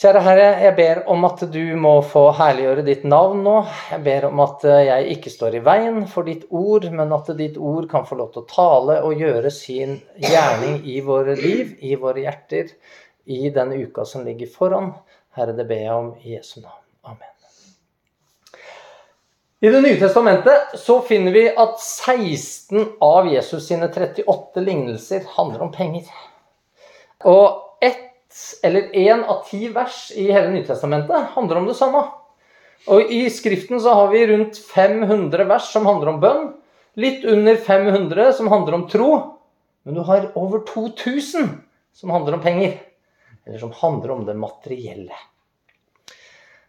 Kjære Herre, jeg ber om at du må få herliggjøre ditt navn nå. Jeg ber om at eh, jeg ikke står i veien for ditt ord, men at ditt ord kan få lov til å tale og gjøre sin gjerning i våre liv, i våre hjerter, i den uka som ligger foran. Herre, det ber jeg om i Jesu navn. Amen. I Det nye testamentet så finner vi at 16 av Jesus sine 38 lignelser handler om penger. Og eller én av ti vers i hele Nytestamentet handler om det samme. Og I Skriften så har vi rundt 500 vers som handler om bønn. Litt under 500 som handler om tro. Men du har over 2000 som handler om penger. Eller som handler om det materielle.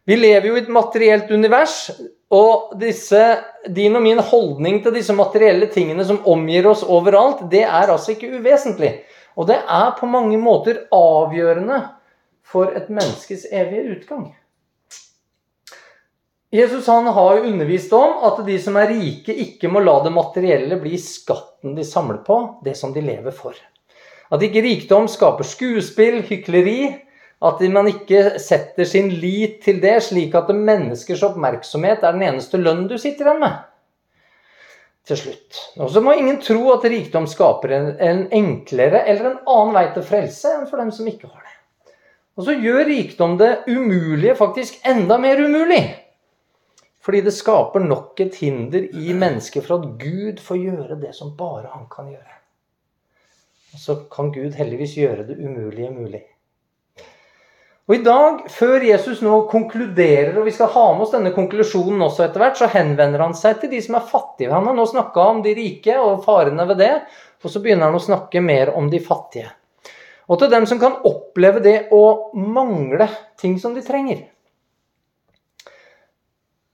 Vi lever jo i et materielt univers, og disse, din og min holdning til disse materielle tingene som omgir oss overalt, det er altså ikke uvesentlig. Og det er på mange måter avgjørende for et menneskes evige utgang. Jesus han har undervist om at de som er rike, ikke må la det materielle bli skatten de samler på, det som de lever for. At ikke rikdom skaper skuespill, hykleri. At man ikke setter sin lit til det, slik at menneskers oppmerksomhet er den eneste lønnen du sitter igjen med. Til slutt. Og så må ingen tro at rikdom skaper en, en enklere eller en annen vei til frelse enn for dem som ikke har det. Og så gjør rikdom det umulige faktisk enda mer umulig. Fordi det skaper nok et hinder i mennesket for at Gud får gjøre det som bare han kan gjøre. Og så kan Gud heldigvis gjøre det umulige mulig. Og I dag, før Jesus nå konkluderer, og vi skal ha med oss denne konklusjonen også etter hvert, så henvender han seg til de som er fattige. Han har nå snakka om de rike og farene ved det, og så begynner han å snakke mer om de fattige. Og til dem som kan oppleve det å mangle ting som de trenger.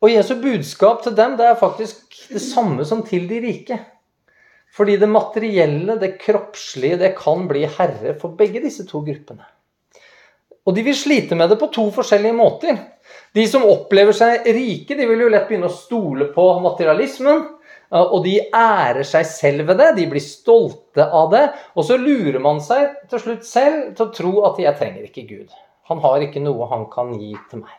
Og Jesu budskap til dem det er faktisk det samme som til de rike. Fordi det materielle, det kroppslige, det kan bli herre for begge disse to gruppene. Og de vil slite med det på to forskjellige måter. De som opplever seg rike, de vil jo lett begynne å stole på materialismen. Og de ærer seg selv ved det, de blir stolte av det. Og så lurer man seg til slutt selv til å tro at 'jeg trenger ikke Gud'. Han har ikke noe han kan gi til meg.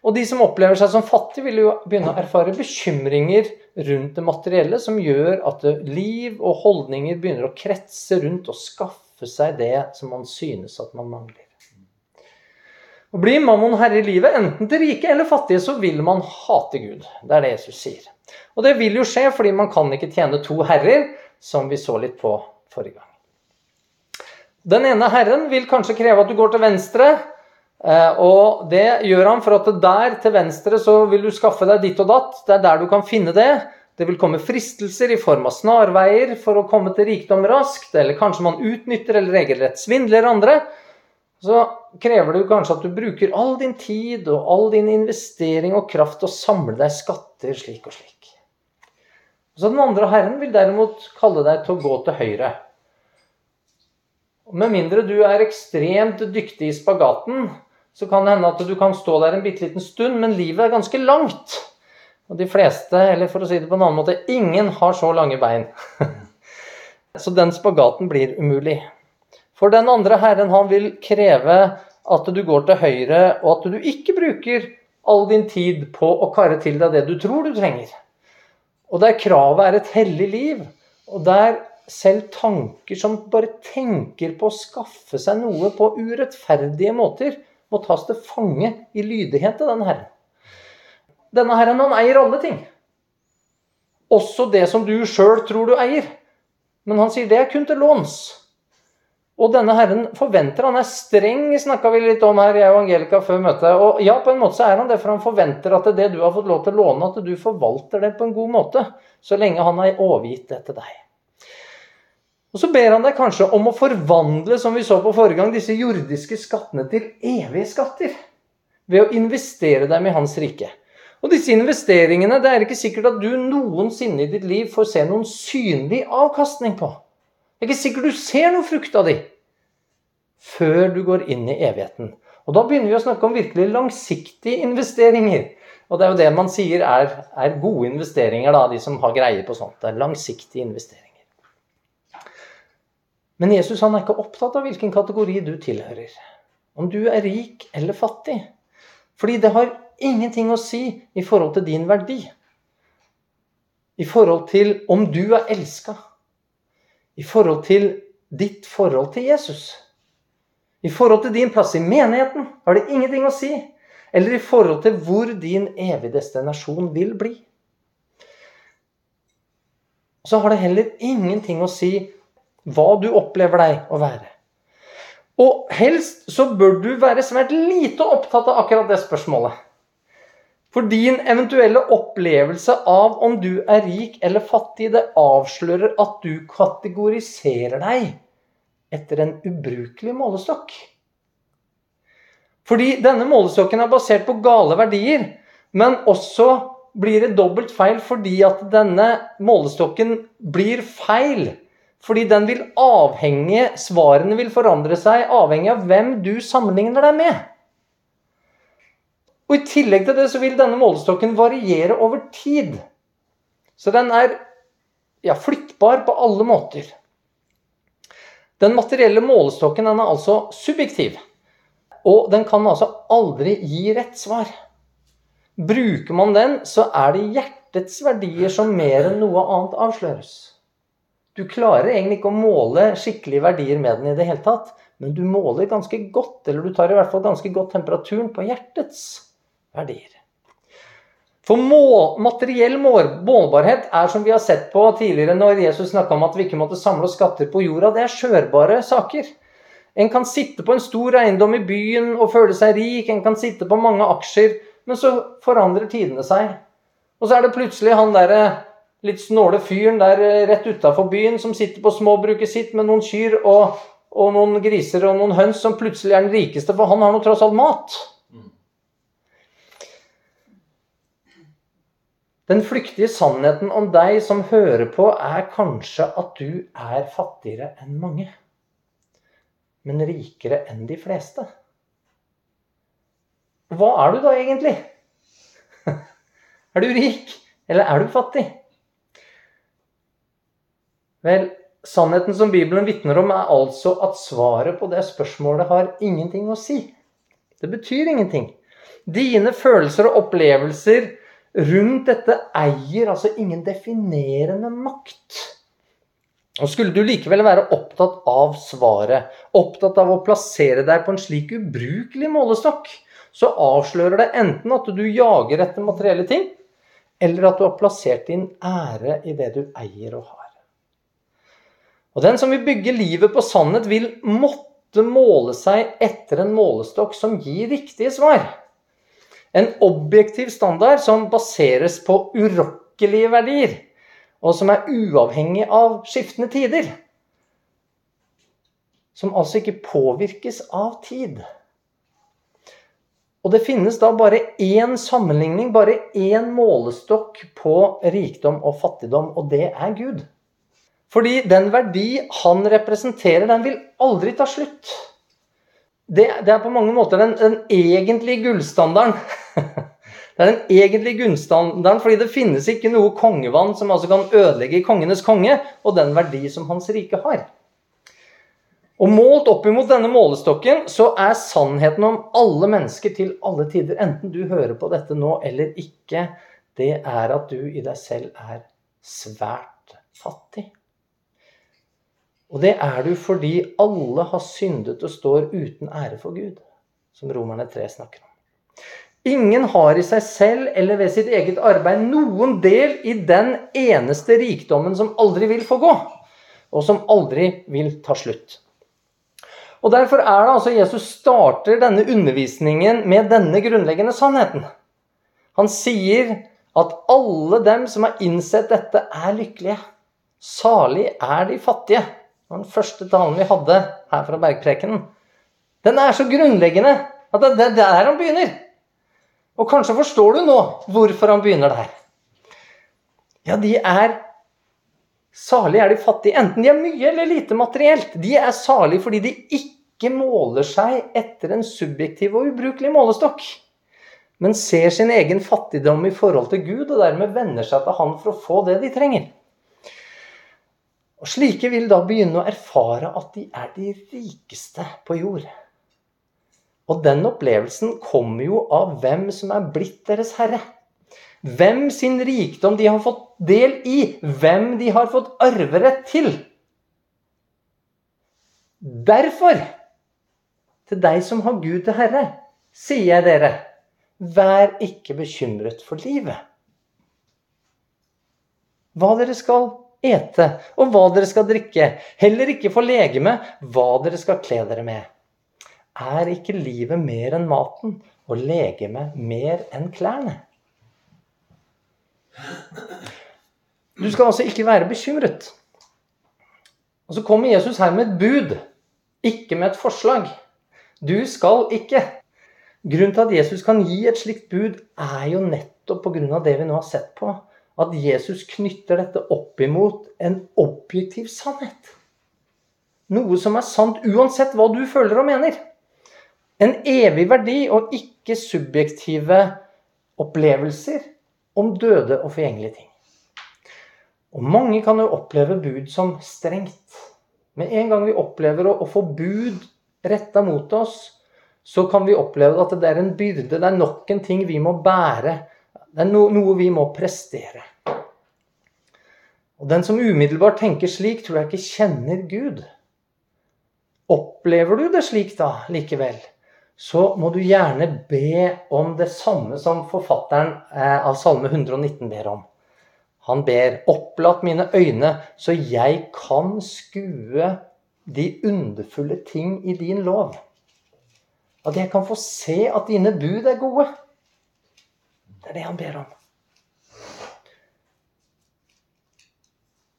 Og de som opplever seg som fattige, vil jo begynne å erfare bekymringer rundt det materielle som gjør at liv og holdninger begynner å kretse rundt og skaffe seg det som man synes at man mangler. Og Blir mammon herre i livet, enten til rike eller fattige, så vil man hate Gud. Det er det Jesus sier. Og det vil jo skje fordi man kan ikke tjene to herrer, som vi så litt på forrige gang. Den ene herren vil kanskje kreve at du går til venstre, Eh, og det gjør han for at der til venstre så vil du skaffe deg ditt og datt. Det er der du kan finne det. Det vil komme fristelser i form av snarveier for å komme til rikdom raskt. Eller kanskje man utnytter eller regelrett svindler andre. Så krever det kanskje at du bruker all din tid og all din investering og kraft til å samle deg skatter slik og slik. Så Den andre herren vil derimot kalle deg til å gå til høyre. Med mindre du er ekstremt dyktig i spagaten, så kan det hende at du kan stå der en bitte liten stund, men livet er ganske langt. Og de fleste, eller for å si det på en annen måte, ingen har så lange bein. så den spagaten blir umulig. For den andre herren, han vil kreve at du går til høyre, og at du ikke bruker all din tid på å karre til deg det du tror du trenger. Og der kravet er et hellig liv, og der selv tanker som bare tenker på å skaffe seg noe på urettferdige måter, må tas til fange i lydighet til denne Herren. Denne Herren, han eier alle ting. Også det som du sjøl tror du eier. Men han sier det er kun til låns. Og denne Herren forventer Han er streng, snakka vi litt om her, jeg og Angelica, før møtet. Og ja, på en måte så er han det, for han forventer at det du har fått lov til å låne, at du forvalter det på en god måte. Så lenge han har overgitt det til deg. Og så ber han deg kanskje om å forvandle som vi så på forrige gang, disse jordiske skattene til evige skatter. Ved å investere dem i hans rike. Og disse investeringene det er ikke sikkert at du noensinne i ditt liv får se noen synlig avkastning på. Det er ikke sikkert du ser noe frukt av de før du går inn i evigheten. Og da begynner vi å snakke om virkelig langsiktige investeringer. Og det er jo det man sier er, er gode investeringer, da, de som har greie på sånt. Det er langsiktige investeringer. Men Jesus han er ikke opptatt av hvilken kategori du tilhører. om du er rik eller fattig. Fordi det har ingenting å si i forhold til din verdi. I forhold til om du er elska. I forhold til ditt forhold til Jesus. I forhold til din plass i menigheten har det ingenting å si. Eller i forhold til hvor din evige destinasjon vil bli. Så har det heller ingenting å si hva du opplever deg å være. Og helst så bør du være svært lite opptatt av akkurat det spørsmålet. For din eventuelle opplevelse av om du er rik eller fattig, det avslører at du kategoriserer deg etter en ubrukelig målestokk. Fordi denne målestokken er basert på gale verdier, men også blir det dobbelt feil fordi at denne målestokken blir feil fordi den vil avhenge Svarene vil forandre seg avhengig av hvem du sammenligner deg med. Og I tillegg til det så vil denne målestokken variere over tid. Så den er ja, flyttbar på alle måter. Den materielle målestokken den er altså subjektiv. Og den kan altså aldri gi rett svar. Bruker man den, så er det hjertets verdier som mer enn noe annet avsløres. Du klarer egentlig ikke å måle skikkelige verdier med den i det hele tatt, men du måler ganske godt, eller du tar i hvert fall ganske godt temperaturen på hjertets verdier. For må, materiell målbarhet er som vi har sett på tidligere når Jesus snakka om at vi ikke måtte samle oss skatter på jorda, det er skjørbare saker. En kan sitte på en stor eiendom i byen og føle seg rik, en kan sitte på mange aksjer, men så forandrer tidene seg. Og så er det plutselig han derre litt snåle fyren der eh, rett utafor byen som sitter på småbruket sitt med noen kyr og, og, noen griser og noen høns, som plutselig er den rikeste, for han har nå tross alt mat. Den flyktige sannheten om deg som hører på, er kanskje at du er fattigere enn mange, men rikere enn de fleste. Hva er du da egentlig? Er du rik, eller er du fattig? Vel, sannheten som Bibelen vitner om, er altså at svaret på det spørsmålet har ingenting å si. Det betyr ingenting. Dine følelser og opplevelser rundt dette eier altså ingen definerende makt. Og Skulle du likevel være opptatt av svaret, opptatt av å plassere deg på en slik ubrukelig målestokk, så avslører det enten at du jager etter materielle ting, eller at du har plassert din ære i det du eier og har. Og den som vil bygge livet på sannhet, vil måtte måle seg etter en målestokk som gir riktige svar. En objektiv standard som baseres på urokkelige verdier, og som er uavhengig av skiftende tider. Som altså ikke påvirkes av tid. Og det finnes da bare én sammenligning, bare én målestokk på rikdom og fattigdom, og det er Gud. Fordi den verdi han representerer, den vil aldri ta slutt. Det, det er på mange måter den, den egentlige gullstandarden. det er den egentlige gullstandarden, fordi det finnes ikke noe kongevann som altså kan ødelegge kongenes konge og den verdi som hans rike har. Og Målt opp imot denne målestokken så er sannheten om alle mennesker til alle tider, enten du hører på dette nå eller ikke, det er at du i deg selv er svært fattig. Og det er du fordi alle har syndet og står uten ære for Gud, som Romerne 3 snakker om. Ingen har i seg selv eller ved sitt eget arbeid noen del i den eneste rikdommen som aldri vil få gå, og som aldri vil ta slutt. Og Derfor er det altså Jesus starter denne undervisningen med denne grunnleggende sannheten. Han sier at alle dem som har innsett dette, er lykkelige. Salig er de fattige. Den første talen vi hadde her fra Bergprekenen, den er så grunnleggende at det er der han begynner. Og kanskje forstår du nå hvorfor han begynner der. Ja, de er Salige er de fattige, enten de er mye eller lite materielt. De er salige fordi de ikke måler seg etter en subjektiv og ubrukelig målestokk, men ser sin egen fattigdom i forhold til Gud, og dermed venner seg til Han for å få det de trenger. Og Slike vil da begynne å erfare at de er de rikeste på jord. Og den opplevelsen kommer jo av hvem som er blitt deres herre. Hvem sin rikdom de har fått del i. Hvem de har fått arverett til. Derfor, til deg som har Gud til herre, sier jeg dere, vær ikke bekymret for livet. Hva dere skal ete, og hva dere skal drikke. Heller ikke for legeme, hva dere skal kle dere med. Er ikke livet mer enn maten, og legemet mer enn klærne? Du skal altså ikke være bekymret. Og så kommer Jesus her med et bud, ikke med et forslag. Du skal ikke. Grunnen til at Jesus kan gi et slikt bud, er jo nettopp pga. det vi nå har sett på. At Jesus knytter dette opp imot en objektiv sannhet. Noe som er sant uansett hva du føler og mener. En evig verdi og ikke subjektive opplevelser om døde og forgjengelige ting. Og mange kan jo oppleve bud som strengt. Med en gang vi opplever å, få bud retta mot oss, så kan vi oppleve at det er en byrde, det er nok en ting vi må bære. Det er noe vi må prestere. Og den som umiddelbart tenker slik, tror jeg ikke kjenner Gud. Opplever du det slik da likevel? så må du gjerne be om det samme som forfatteren eh, av Salme 119 ber om. Han ber 'Opplatt mine øyne, så jeg kan skue de underfulle ting i din lov'. At jeg kan få se at dine bud er gode. Det er det han ber om.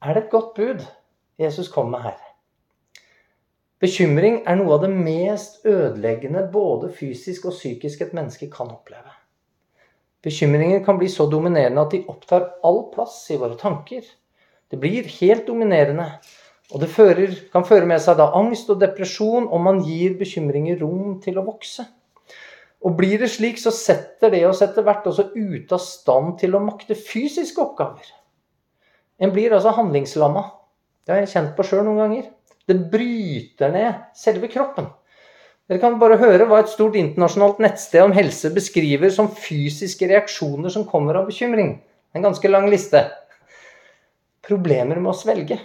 Er det et godt bud Jesus kommer med her? Bekymring er noe av det mest ødeleggende både fysisk og psykisk et menneske kan oppleve. Bekymringer kan bli så dominerende at de opptar all plass i våre tanker. Det blir helt dominerende, og det fører, kan føre med seg da angst og depresjon om man gir bekymringer rom til å vokse. Og blir det slik, så setter det oss etter hvert også ute av stand til å makte fysiske oppgaver. En blir altså handlingslamma. Det har jeg kjent på sjøl noen ganger. Det bryter ned selve kroppen. Dere kan bare høre hva et stort internasjonalt nettsted om helse beskriver som fysiske reaksjoner som kommer av bekymring. En ganske lang liste. Problemer med å svelge.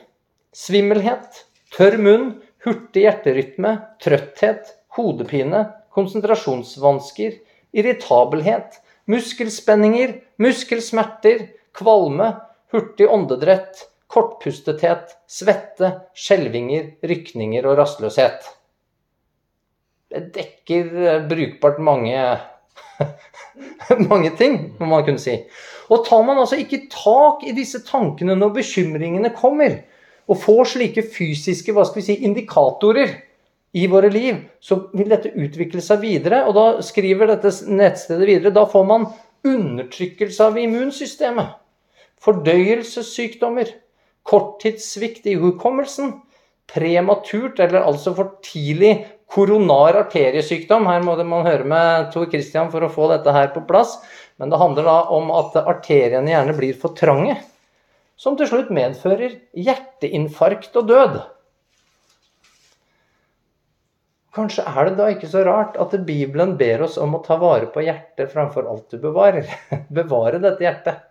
Svimmelhet. Tørr munn. Hurtig hjerterytme. Trøtthet. Hodepine. Konsentrasjonsvansker. Irritabelhet. Muskelspenninger. Muskelsmerter. Kvalme. Hurtig åndedrett kortpustethet, svette, skjelvinger, rykninger og rastløshet. Det dekker eh, brukbart mange mange ting, må man kunne si. Og tar man altså ikke tak i disse tankene når bekymringene kommer, og får slike fysiske hva skal vi si, indikatorer i våre liv, så vil dette utvikle seg videre. Og da skriver dette nettstedet videre da får man undertrykkelse av immunsystemet. Fordøyelsessykdommer korttidssvikt i hukommelsen, prematurt, eller altså for tidlig koronar arteriesykdom. Her må man høre med Tor Christian for å få dette her på plass. Men det handler da om at arteriene gjerne blir for trange. Som til slutt medfører hjerteinfarkt og død. Kanskje er det da ikke så rart at Bibelen ber oss om å ta vare på hjertet framfor alt du bevarer. Bevare dette hjertet.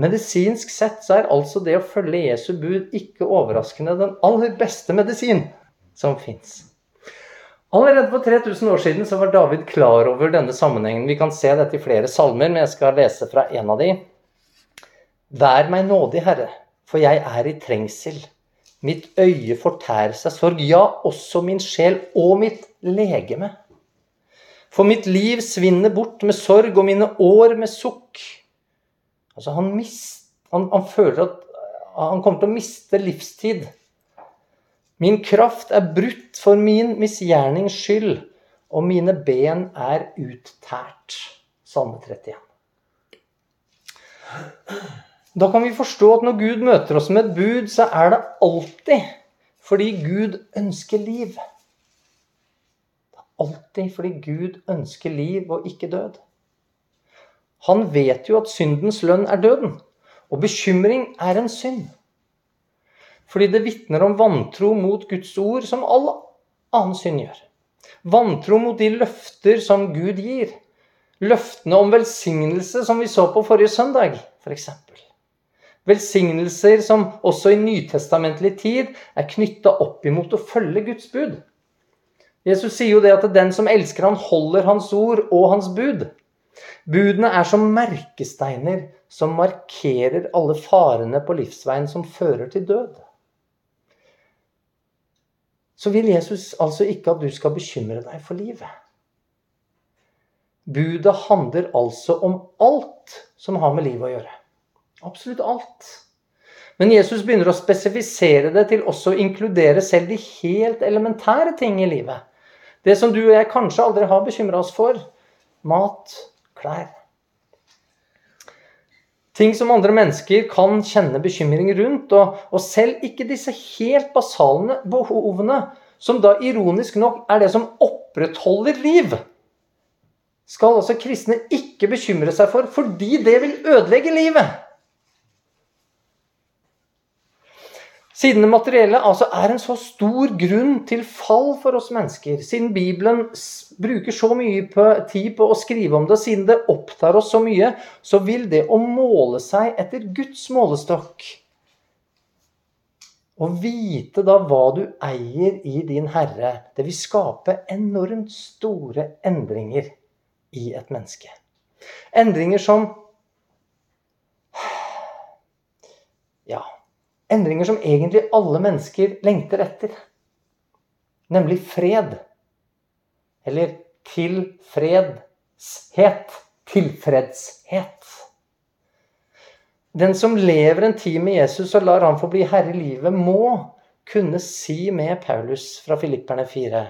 Medisinsk sett så er altså det å følge Jesu bud ikke overraskende den aller beste medisin som fins. Allerede for 3000 år siden så var David klar over denne sammenhengen. Vi kan se dette i flere salmer, men jeg skal lese fra en av de. Vær meg nådig, Herre, for jeg er i trengsel. Mitt øye fortærer seg sorg, ja, også min sjel og mitt legeme. For mitt liv svinner bort med sorg og mine år med sukk. Altså han, mist, han, han føler at han kommer til å miste livstid. Min kraft er brutt for min misgjernings skyld, og mine ben er uttært. Salme 31. Da kan vi forstå at når Gud møter oss med et bud, så er det alltid fordi Gud ønsker liv. Det er alltid fordi Gud ønsker liv og ikke død. Han vet jo at syndens lønn er døden. Og bekymring er en synd. Fordi det vitner om vantro mot Guds ord, som all annen synd gjør. Vantro mot de løfter som Gud gir. Løftene om velsignelse som vi så på forrige søndag, f.eks. Velsignelser som også i nytestamentlig tid er knytta opp imot å følge Guds bud. Jesus sier jo det at den som elsker han holder hans ord og hans bud. Budene er som merkesteiner som markerer alle farene på livsveien som fører til død. Så vil Jesus altså ikke at du skal bekymre deg for livet. Budet handler altså om alt som har med livet å gjøre. Absolutt alt. Men Jesus begynner å spesifisere det til også å inkludere selv de helt elementære ting i livet. Det som du og jeg kanskje aldri har bekymra oss for. Mat, klær. Ting som andre mennesker kan kjenne bekymring rundt. Og, og selv ikke disse helt basale behovene, som da ironisk nok er det som opprettholder liv, skal altså kristne ikke bekymre seg for, fordi det vil ødelegge livet. Siden det materielle altså er en så stor grunn til fall for oss mennesker, siden Bibelen bruker så mye på, tid på å skrive om det, siden det opptar oss så mye, så vil det å måle seg etter Guds målestokk Å vite da hva du eier i din Herre, det vil skape enormt store endringer i et menneske. Endringer som Ja Endringer som egentlig alle mennesker lengter etter. Nemlig fred. Eller tilfredshet. Tilfredshet. Den som lever en tid med Jesus og lar han få bli herre i livet, må kunne si med Paulus fra Filipperne 4.: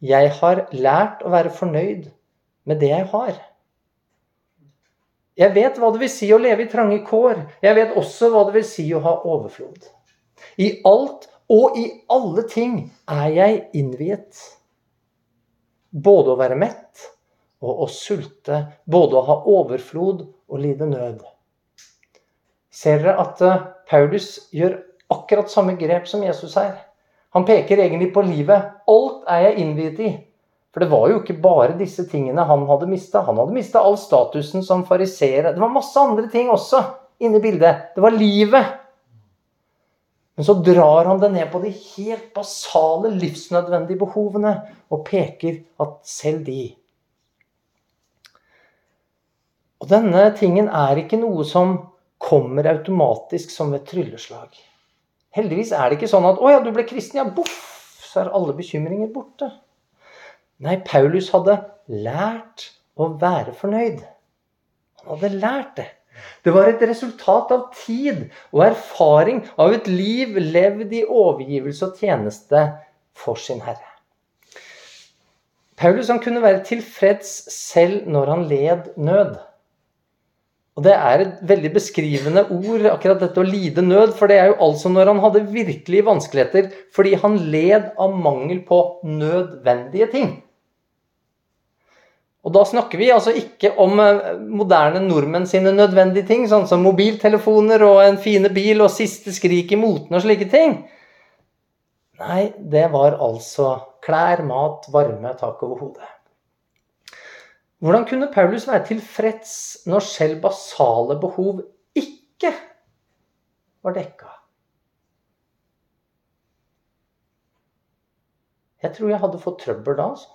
Jeg har lært å være fornøyd med det jeg har. Jeg vet hva det vil si å leve i trange kår. Jeg vet også hva det vil si å ha overflod. I alt og i alle ting er jeg innviet. Både å være mett og å sulte. Både å ha overflod og lide nød. Ser dere at eh, Paulus gjør akkurat samme grep som Jesus her? Han peker egentlig på livet. Alt er jeg innviet i. For det var jo ikke bare disse tingene han hadde mista. Han hadde mista all statusen som fariseer. Det var masse andre ting også inne i bildet. Det var livet. Men så drar han det ned på de helt basale, livsnødvendige behovene og peker at selv de Og denne tingen er ikke noe som kommer automatisk som et trylleslag. Heldigvis er det ikke sånn at 'Å ja, du ble kristen', ja, boff, så er alle bekymringer borte. Nei, Paulus hadde lært å være fornøyd. Han hadde lært det. Det var et resultat av tid og erfaring av et liv levd i overgivelse og tjeneste for sin Herre. Paulus han kunne være tilfreds selv når han led nød. Og Det er et veldig beskrivende ord, akkurat dette å lide nød. For det er jo altså når han hadde virkelige vanskeligheter fordi han led av mangel på nødvendige ting. Og da snakker vi altså ikke om eh, moderne nordmenn sine nødvendige ting, sånn som mobiltelefoner og en fine bil og siste skrik i moten og slike ting. Nei, det var altså klær, mat, varme, tak over hodet. Hvordan kunne Paulus være tilfreds når selv basale behov ikke var dekka? Jeg tror jeg hadde fått trøbbel da, altså.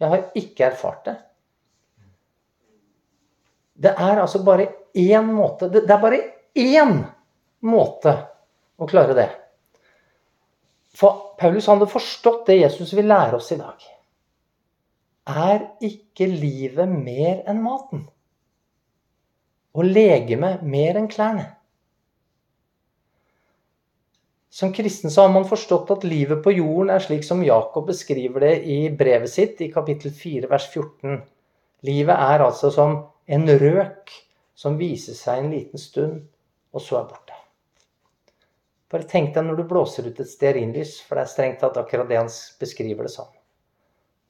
Jeg har ikke erfart det. Det er altså bare én måte Det er bare én måte å klare det. For Paulus hadde forstått det Jesus vil lære oss i dag. Er ikke livet mer enn maten? Og legemet mer enn klærne? Som kristen så har man forstått at livet på jorden er slik som Jakob beskriver det i brevet sitt i kapittel 4 vers 14. Livet er altså som en røk som viser seg en liten stund, og så er borte. Bare tenk deg når du blåser ut et stearinlys, for det er strengt tatt akkurat det han beskriver det som.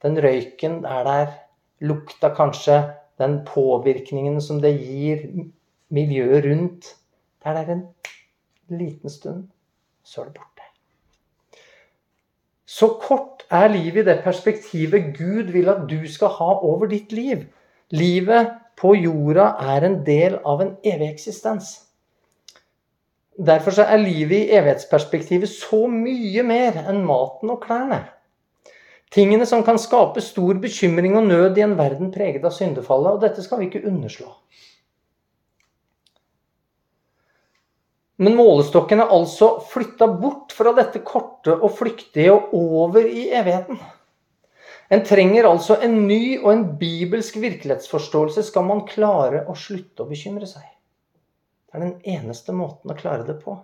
Den røyken er der, lukta kanskje, den påvirkningen som det gir miljøet rundt. Det er der en liten stund, så er det borte. Så kort er livet i det perspektivet Gud vil at du skal ha over ditt liv. Livet på jorda er en del av en evig eksistens. Derfor er livet i evighetsperspektivet så mye mer enn maten og klærne. Tingene som kan skape stor bekymring og nød i en verden preget av syndefallet. Og dette skal vi ikke underslå. Men målestokken er altså flytta bort fra dette korte og flyktige og over i evigheten. En trenger altså en ny og en bibelsk virkelighetsforståelse skal man klare å slutte å bekymre seg. Det er den eneste måten å klare det på.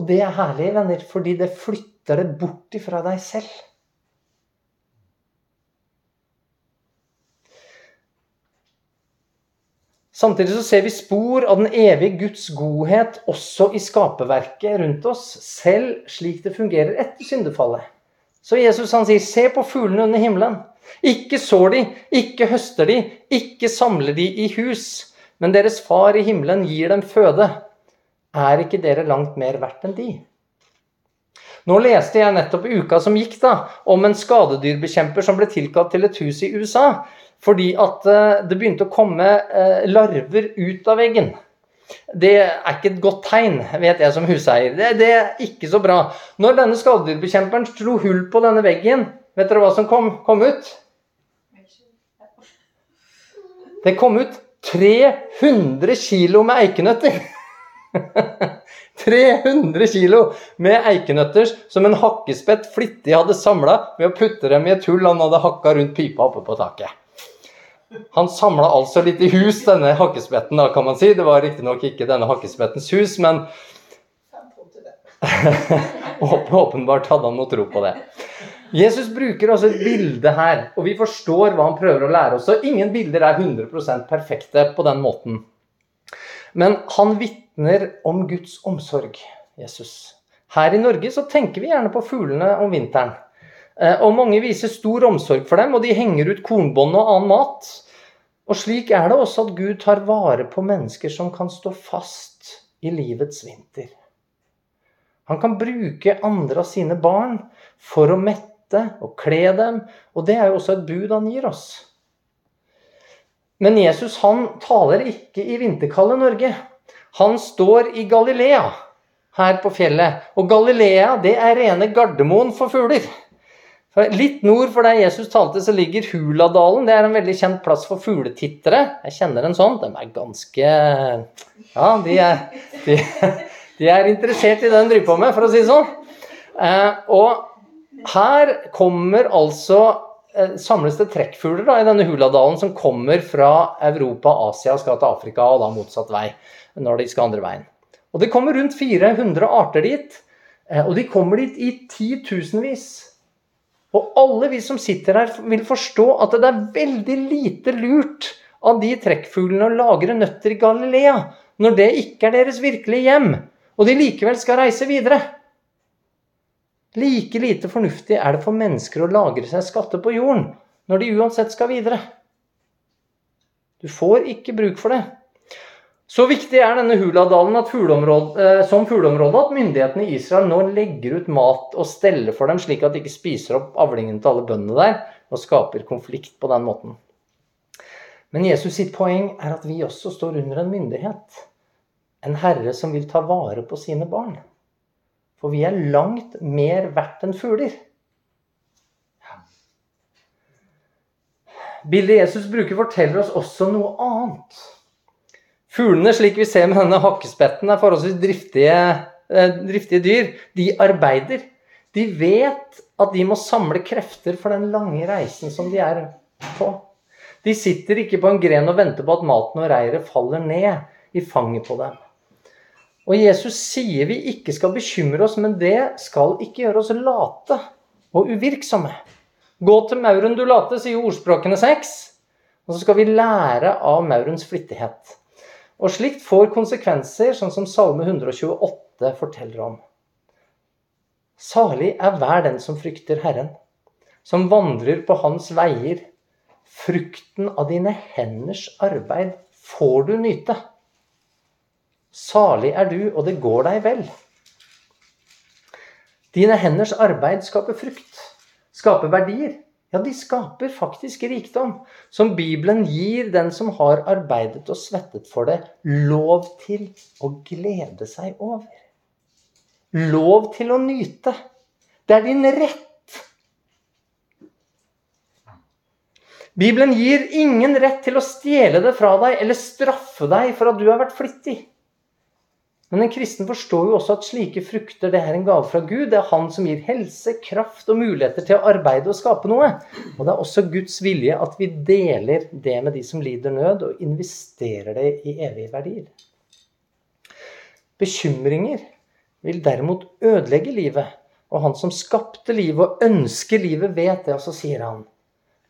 Og det er herlig, venner, fordi det flytter det bort ifra deg selv. Samtidig så ser vi spor av den evige Guds godhet også i skaperverket rundt oss, selv slik det fungerer etter syndefallet. Så Jesus han sier, 'Se på fuglene under himmelen'. Ikke sår de, ikke høster de, ikke samler de i hus, men deres far i himmelen gir dem føde. Er ikke dere langt mer verdt enn de? Nå leste jeg nettopp uka som gikk, da, om en skadedyrbekjemper som ble tilkalt til et hus i USA fordi at eh, det begynte å komme eh, larver ut av veggen. Det er ikke et godt tegn, vet jeg som huseier. Det, det er ikke så bra. Når denne skadedyrbekjemperen slo hull på denne veggen, vet dere hva som kom, kom ut? Det kom ut 300 kilo med eikenøtter! 300 kilo med eikenøtter som en hakkespett flittig hadde samla ved å putte dem i et hull han hadde hakka rundt pipa oppe på taket. Han samla altså litt i hus, denne hakkespetten, da, kan man si. Det var riktignok ikke denne hakkespettens hus, men Åpenbart hadde han noe tro på det. Jesus bruker altså et bilde her, og vi forstår hva han prøver å lære oss. Så ingen bilder er 100% perfekte på den måten. Men han vitner om Guds omsorg, Jesus. Her i Norge så tenker vi gjerne på fuglene om vinteren. Eh, og mange viser stor omsorg for dem, og de henger ut kornbånd og annen mat. Og slik er det også at Gud tar vare på mennesker som kan stå fast i livets vinter. Han kan bruke andre av sine barn for å mette og kle dem. Og det er jo også et bud han gir oss. Men Jesus han taler ikke i vinterkalde Norge. Han står i Galilea, her på fjellet. Og Galilea det er rene Gardermoen for fugler. Litt nord for der Jesus talte, så ligger Huladalen. Det er en veldig kjent plass for fugletittere. Jeg kjenner en sånn. De er ganske Ja, de er, de, de er interessert i det de driver på med, for å si det sånn. Eh, og her kommer altså eh, samles det trekkfugler da, i denne Huladalen som kommer fra Europa, Asia skal til Afrika, og da motsatt vei når de skal andre veien. Og Det kommer rundt 400 arter dit, eh, og de kommer dit i titusenvis. Og alle vi som sitter her, vil forstå at det er veldig lite lurt av de trekkfuglene å lagre nøtter i Galilea, når det ikke er deres virkelige hjem, og de likevel skal reise videre. Like lite fornuftig er det for mennesker å lagre seg skatter på jorden når de uansett skal videre. Du får ikke bruk for det. Så viktig er denne Huladalen fugleområde, eh, som fugleområde at myndighetene i Israel nå legger ut mat og steller for dem, slik at de ikke spiser opp avlingen til alle bøndene der og skaper konflikt på den måten. Men Jesus sitt poeng er at vi også står under en myndighet. En herre som vil ta vare på sine barn. For vi er langt mer verdt enn fugler. Bildet Jesus bruker, forteller oss også noe annet. Fuglene, slik vi ser med denne hakkespetten, er forholdsvis driftige, eh, driftige dyr. De arbeider. De vet at de må samle krefter for den lange reisen som de er på. De sitter ikke på en gren og venter på at maten og reiret faller ned i fanget på dem. Og Jesus sier vi ikke skal bekymre oss, men det skal ikke gjøre oss late og uvirksomme. Gå til mauren du late, sier ordspråkene seks. Og så skal vi lære av maurens flittighet. Og slikt får konsekvenser, sånn som Salme 128 forteller om. Salig er hver den som frykter Herren, som vandrer på hans veier. Frukten av dine henders arbeid får du nyte. Salig er du, og det går deg vel. Dine henders arbeid skaper frukt, skaper verdier. Ja, de skaper faktisk rikdom, som Bibelen gir den som har arbeidet og svettet for det, lov til å glede seg over. Lov til å nyte. Det er din rett. Bibelen gir ingen rett til å stjele det fra deg eller straffe deg for at du har vært flittig. Men en kristen forstår jo også at slike frukter det er en gave fra Gud. Det er Han som gir helse, kraft og muligheter til å arbeide og skape noe. Og det er også Guds vilje at vi deler det med de som lider nød, og investerer det i evige verdier. Bekymringer vil derimot ødelegge livet. Og han som skapte livet og ønsker livet, vet det, og så sier han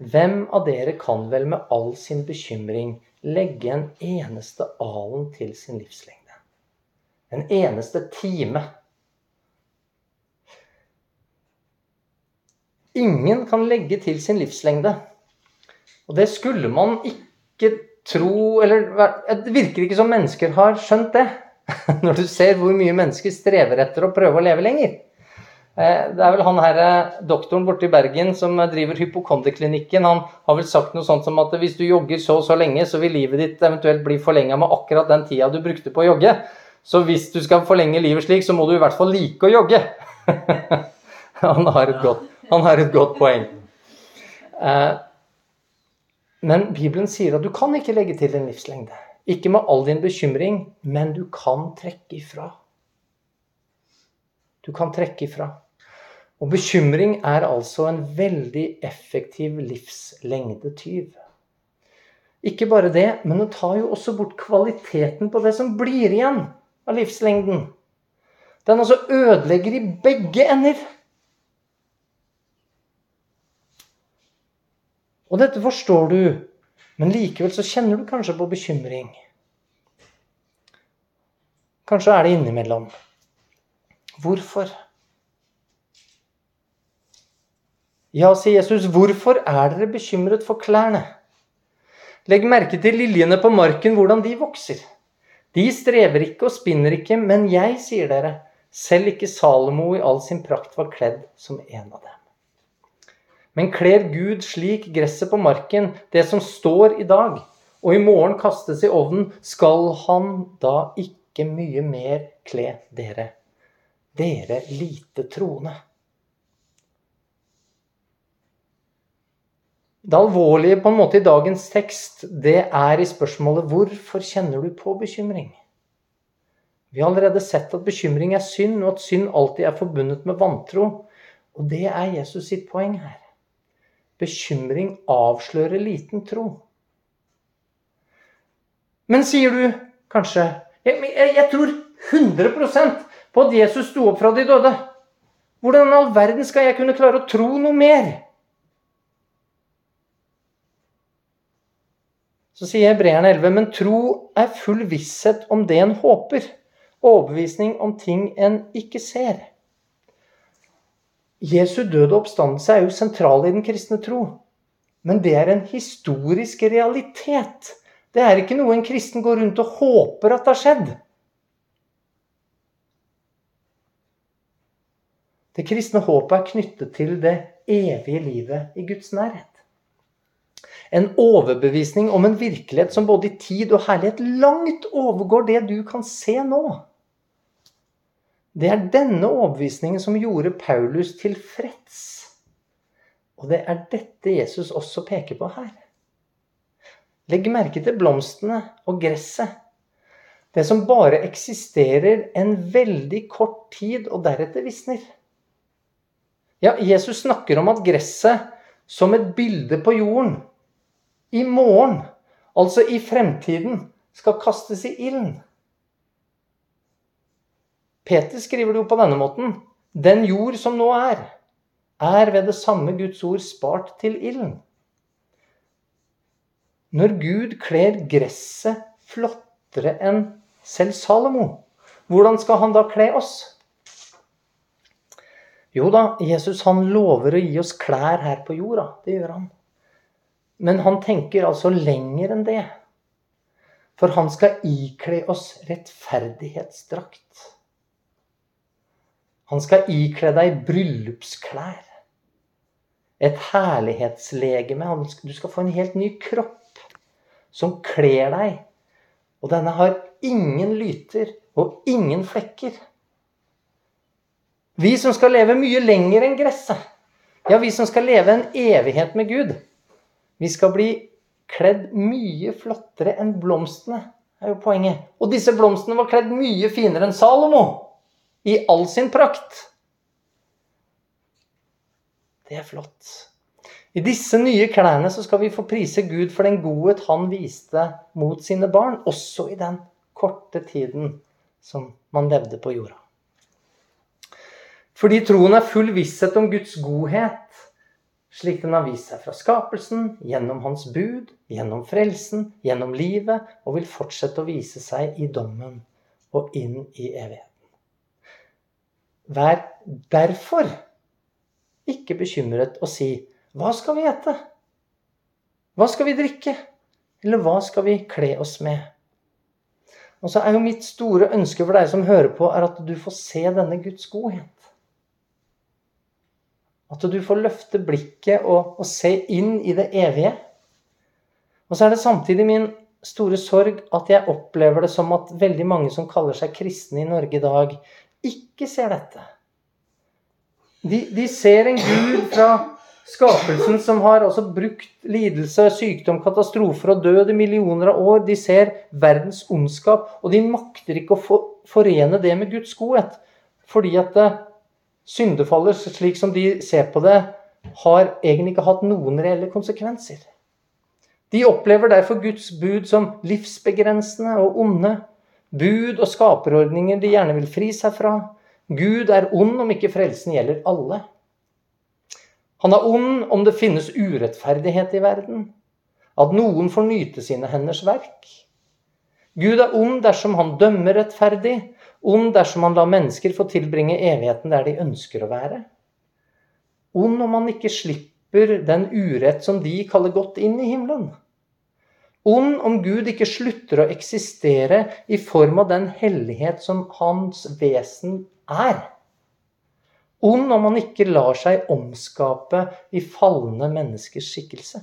Hvem av dere kan vel med all sin bekymring legge en eneste alen til sin livslengde? En eneste time. Ingen kan legge til sin livslengde. Og det skulle man ikke tro Eller det virker ikke som mennesker har skjønt det. Når du ser hvor mye mennesker strever etter å prøve å leve lenger. Eh, det er vel han her, doktoren borte i Bergen som driver hypokonderklinikken. Han har vel sagt noe sånt som at hvis du jogger så og så lenge, så vil livet ditt eventuelt bli forlenga med akkurat den tida du brukte på å jogge. Så hvis du skal forlenge livet slik, så må du i hvert fall like å jogge. han, har godt, han, har et godt, poeng. Eh, men Bibelen sier at du kan ikke legge til din livslengde. Ikke med all din bekymring, men du kan trekke ifra. Du kan trekke ifra. Og bekymring er altså en veldig effektiv livslengdetyv. Ikke bare det, men den tar jo også bort kvaliteten på det som blir igjen av livslengden. Den altså ødelegger i begge ender. Og dette forstår du, men likevel så kjenner du kanskje på bekymring. Kanskje er det innimellom. Hvorfor? Ja, sier Jesus, hvorfor er dere bekymret for klærne? Legg merke til liljene på marken, hvordan de vokser. De strever ikke og spinner ikke, men jeg sier dere, selv ikke Salomo i all sin prakt var kledd som en av dem. Men kler Gud slik gresset på marken, det som står i dag, og i morgen kastes i ovnen, skal han da ikke mye mer kle dere, dere lite troende. Det alvorlige på en måte i dagens tekst, det er i spørsmålet hvorfor kjenner du på bekymring? Vi har allerede sett at bekymring er synd, og at synd alltid er forbundet med vantro. Og det er Jesus sitt poeng her. Bekymring avslører liten tro. Men sier du kanskje Jeg, jeg, jeg tror 100% på at Jesus sto opp fra de døde. Hvordan i all verden skal jeg kunne klare å tro noe mer? Så sier Hebreerne 11.: Men tro er full visshet om det en håper. Overbevisning om ting en ikke ser. Jesu døde oppstandelse er jo sentral i den kristne tro. Men det er en historisk realitet. Det er ikke noe en kristen går rundt og håper at har skjedd. Det kristne håpet er knyttet til det evige livet i Guds nærhet. En overbevisning om en virkelighet som både i tid og herlighet langt overgår det du kan se nå. Det er denne overbevisningen som gjorde Paulus tilfreds. Og det er dette Jesus også peker på her. Legg merke til blomstene og gresset. Det som bare eksisterer en veldig kort tid, og deretter visner. Ja, Jesus snakker om at gresset som et bilde på jorden i morgen, altså i fremtiden, skal kastes i ilden. Peter skriver det jo på denne måten. Den jord som nå er, er ved det samme Guds ord spart til ilden. Når Gud kler gresset flottere enn selv Salomo, hvordan skal han da kle oss? Jo da, Jesus han lover å gi oss klær her på jorda. Det gjør han. Men han tenker altså lenger enn det. For han skal ikle oss rettferdighetsdrakt. Han skal ikle deg bryllupsklær. Et herlighetslegeme. Du skal få en helt ny kropp som kler deg. Og denne har ingen lyter og ingen flekker. Vi som skal leve mye lenger enn gresset. Ja, vi som skal leve en evighet med Gud. Vi skal bli kledd mye flottere enn blomstene, er jo poenget. Og disse blomstene var kledd mye finere enn Salomo. I all sin prakt. Det er flott. I disse nye klærne så skal vi få prise Gud for den godhet han viste mot sine barn, også i den korte tiden som man levde på jorda. Fordi troen er full visshet om Guds godhet, slik den har vist seg fra skapelsen, gjennom Hans bud, gjennom frelsen, gjennom livet, og vil fortsette å vise seg i dommen og inn i evigheten. Vær derfor ikke bekymret og si hva skal vi ete? Hva skal vi drikke? Eller hva skal vi kle oss med? Og så er jo mitt store ønske for deg som hører på, er at du får se denne Guds godhet. At du får løfte blikket og, og se inn i det evige. Og så er det samtidig min store sorg at jeg opplever det som at veldig mange som kaller seg kristne i Norge i dag, ikke ser dette. De, de ser en Gud fra Skapelsen som har altså brukt lidelse, sykdom, katastrofer og død i millioner av år. De ser verdens ondskap, og de makter ikke å forene det med Guds godhet. Fordi at syndefallet, slik som de ser på det, har egentlig ikke hatt noen reelle konsekvenser. De opplever derfor Guds bud som livsbegrensende og onde. Bud og skaperordninger de gjerne vil fri seg fra. Gud er ond om ikke frelsen gjelder alle. Han er ond om det finnes urettferdighet i verden, at noen får nyte sine henders verk. Gud er ond dersom han dømmer rettferdig, ond dersom han lar mennesker få tilbringe evigheten der de ønsker å være. Ond om han ikke slipper den urett som de kaller godt, inn i himmelen. Ond om Gud ikke slutter å eksistere i form av den hellighet som hans vesen er ond om han ikke lar seg omskape i falne menneskers skikkelse.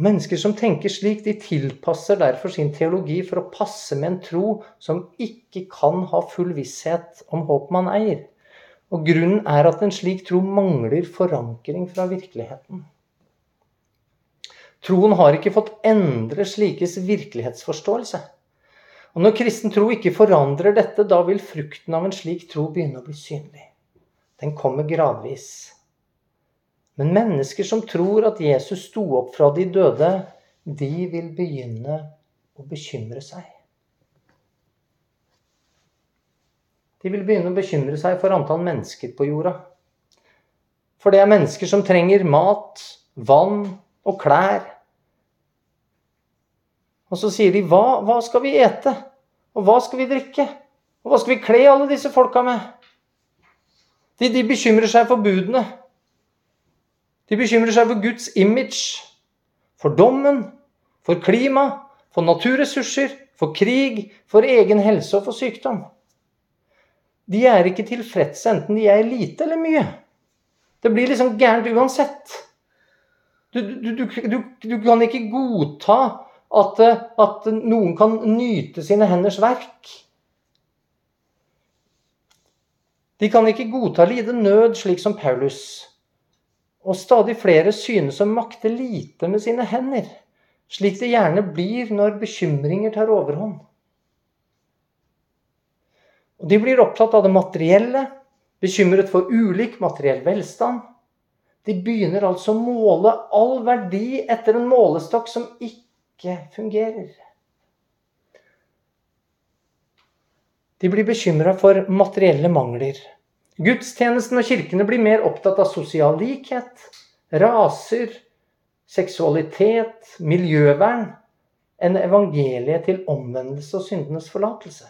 Mennesker som tenker slik, de tilpasser derfor sin teologi for å passe med en tro som ikke kan ha full visshet om håp man eier. Og grunnen er at en slik tro mangler forankring fra virkeligheten. Troen har ikke fått endre slikes virkelighetsforståelse. Og når kristen tro ikke forandrer dette, da vil frukten av en slik tro begynne å bli synlig. Den kommer gradvis. Men mennesker som tror at Jesus sto opp fra de døde, de vil begynne å bekymre seg. De vil begynne å bekymre seg for antall mennesker på jorda. For det er mennesker som trenger mat, vann og klær. Og så sier de hva, hva skal vi ete? Og hva skal vi drikke? Og hva skal vi kle alle disse folka med? De, de bekymrer seg for budene. De bekymrer seg for Guds image, for dommen, for klima, for naturressurser, for krig, for egen helse og for sykdom. De er ikke tilfredse enten de er lite eller mye. Det blir liksom gærent uansett. Du, du, du, du kan ikke godta at, at noen kan nyte sine henders verk. De kan ikke godta lide nød, slik som Paulus. Og stadig flere synes å makte lite med sine hender, slik det gjerne blir når bekymringer tar overhånd. Og De blir opptatt av det materielle, bekymret for ulik materiell velstand. De begynner altså å måle all verdi etter en målestokk som ikke fungerer. De blir bekymra for materielle mangler. Gudstjenesten og kirkene blir mer opptatt av sosial likhet, raser, seksualitet, miljøvern enn evangeliet til omvendelse og syndenes forlatelse.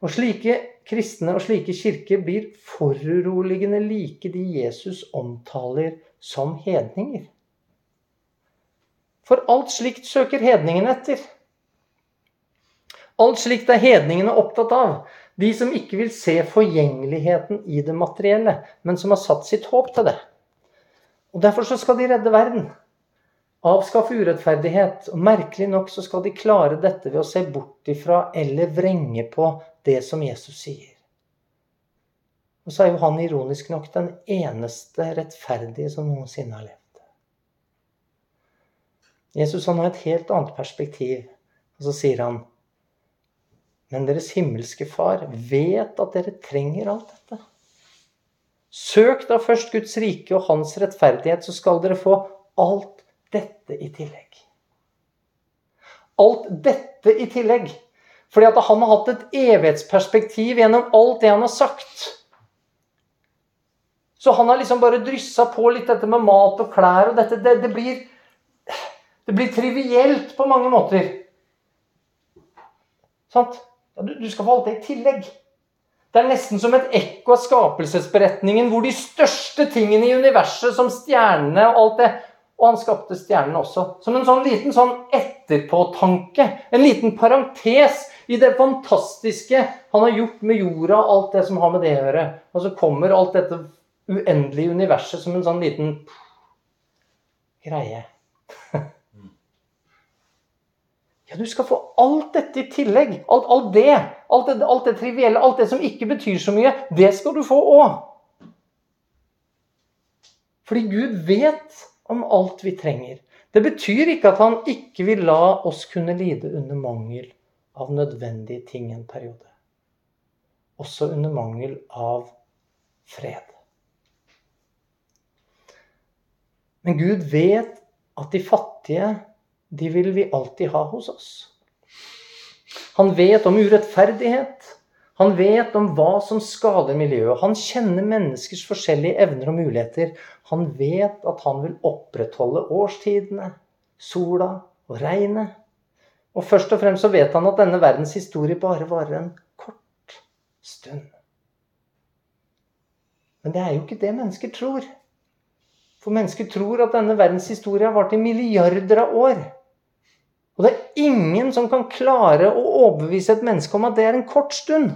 Og slike kristne og slike kirker blir foruroligende like de Jesus omtaler som hedninger. For alt slikt søker hedningene etter. Alt slikt er hedningene opptatt av. De som ikke vil se forgjengeligheten i det materielle, men som har satt sitt håp til det. Og Derfor så skal de redde verden. Avskaffe urettferdighet. Og merkelig nok så skal de klare dette ved å se bort ifra eller vrenge på det som Jesus sier. Og så er jo han ironisk nok den eneste rettferdige som noensinne har levd. Jesus han har et helt annet perspektiv. Og så sier han men deres himmelske Far vet at dere trenger alt dette. Søk da først Guds rike og hans rettferdighet, så skal dere få alt dette i tillegg. Alt dette i tillegg. Fordi at han har hatt et evighetsperspektiv gjennom alt det han har sagt. Så han har liksom bare dryssa på litt dette med mat og klær og dette. Det, det, blir, det blir trivielt på mange måter. Sant? Du, du skal få alt det i tillegg. Det er nesten som et ekko av skapelsesberetningen, hvor de største tingene i universet, som stjernene og alt det Og han skapte stjernene også. Som en sånn liten sånn etterpåtanke. En liten parentes i det fantastiske han har gjort med jorda og alt det som har med det å gjøre. Og så kommer alt dette uendelige universet som en sånn liten greie. Ja, du skal få alt dette i tillegg. Alt, alt det. Alt det, alt det trivielle, alt det som ikke betyr så mye. Det skal du få òg. Fordi Gud vet om alt vi trenger. Det betyr ikke at han ikke vil la oss kunne lide under mangel av nødvendige ting en periode. Også under mangel av fred. Men Gud vet at de fattige de vil vi alltid ha hos oss. Han vet om urettferdighet. Han vet om hva som skader miljøet. Han kjenner menneskers forskjellige evner og muligheter. Han vet at han vil opprettholde årstidene, sola og regnet. Og først og fremst så vet han at denne verdens historie bare varer en kort stund. Men det er jo ikke det mennesker tror. For mennesker tror at denne verdens historie har vart i milliarder av år. Og det er ingen som kan klare å overbevise et menneske om at det er en kort stund.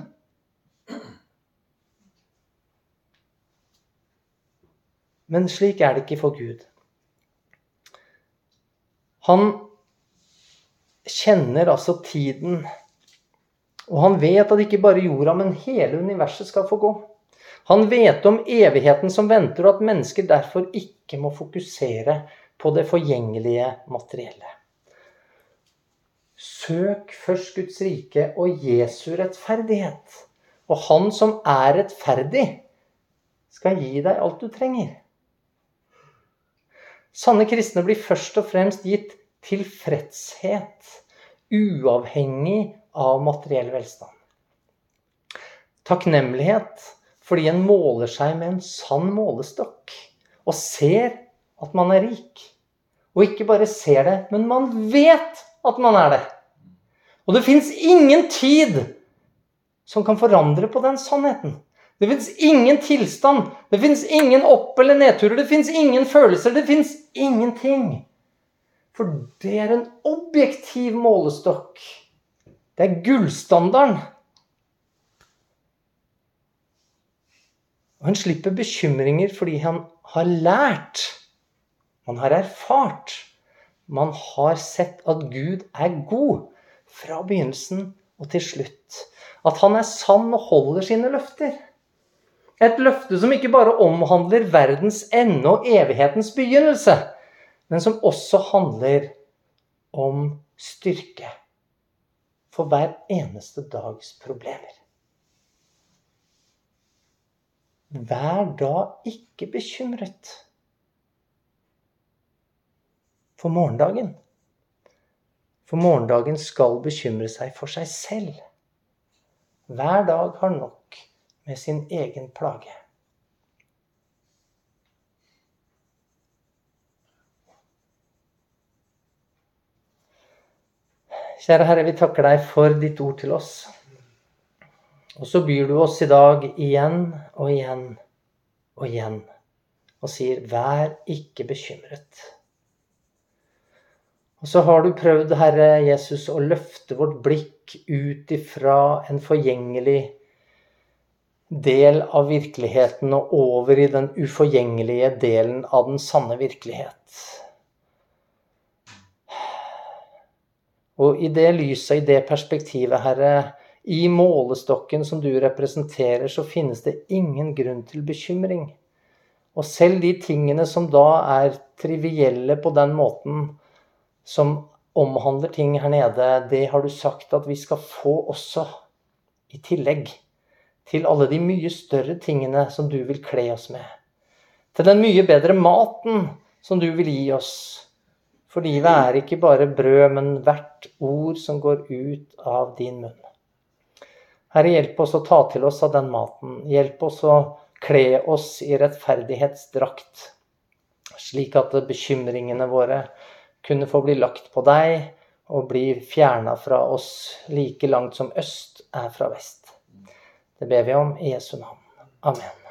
Men slik er det ikke for Gud. Han kjenner altså tiden. Og han vet at ikke bare jorda, men hele universet skal få gå. Han vet om evigheten som venter, og at mennesker derfor ikke må fokusere på det forgjengelige materielle. Søk først Guds rike og Jesu rettferdighet. Og Han som er rettferdig, skal gi deg alt du trenger. Sanne kristne blir først og fremst gitt tilfredshet, uavhengig av materiell velstand. Takknemlighet fordi en måler seg med en sann målestokk og ser at man er rik. Og ikke bare ser det, men man vet at man er det. Og det fins ingen tid som kan forandre på den sannheten. Det fins ingen tilstand, det fins ingen opp- eller nedturer, det fins ingen følelser, det fins ingenting. For det er en objektiv målestokk. Det er gullstandarden. Og han slipper bekymringer fordi han har lært. Man har erfart. Man har sett at Gud er god fra begynnelsen og til slutt. At han er sann og holder sine løfter. Et løfte som ikke bare omhandler verdens ende og evighetens begynnelse, men som også handler om styrke for hver eneste dags problemer. Vær da ikke bekymret for morgendagen. For morgendagen skal bekymre seg for seg selv. Hver dag har nok med sin egen plage. Kjære Herre, vi takker deg for ditt ord til oss. Og så byr du oss i dag igjen og igjen og igjen og sier, vær ikke bekymret. Og så har du prøvd, Herre Jesus, å løfte vårt blikk ut ifra en forgjengelig del av virkeligheten og over i den uforgjengelige delen av den sanne virkelighet. Og i det lyset, i det perspektivet, Herre, i målestokken som du representerer, så finnes det ingen grunn til bekymring. Og selv de tingene som da er trivielle på den måten, som omhandler ting her nede, det har du sagt at vi skal få også i tillegg til alle de mye større tingene som du vil kle oss med. Til den mye bedre maten som du vil gi oss. For livet er ikke bare brød, men hvert ord som går ut av din munn. Herre, hjelp oss å ta til oss av den maten. Hjelp oss å kle oss i rettferdighetsdrakt, slik at bekymringene våre kunne få bli lagt på deg og bli fjerna fra oss like langt som øst er fra vest. Det ber vi om i Jesu navn. Amen.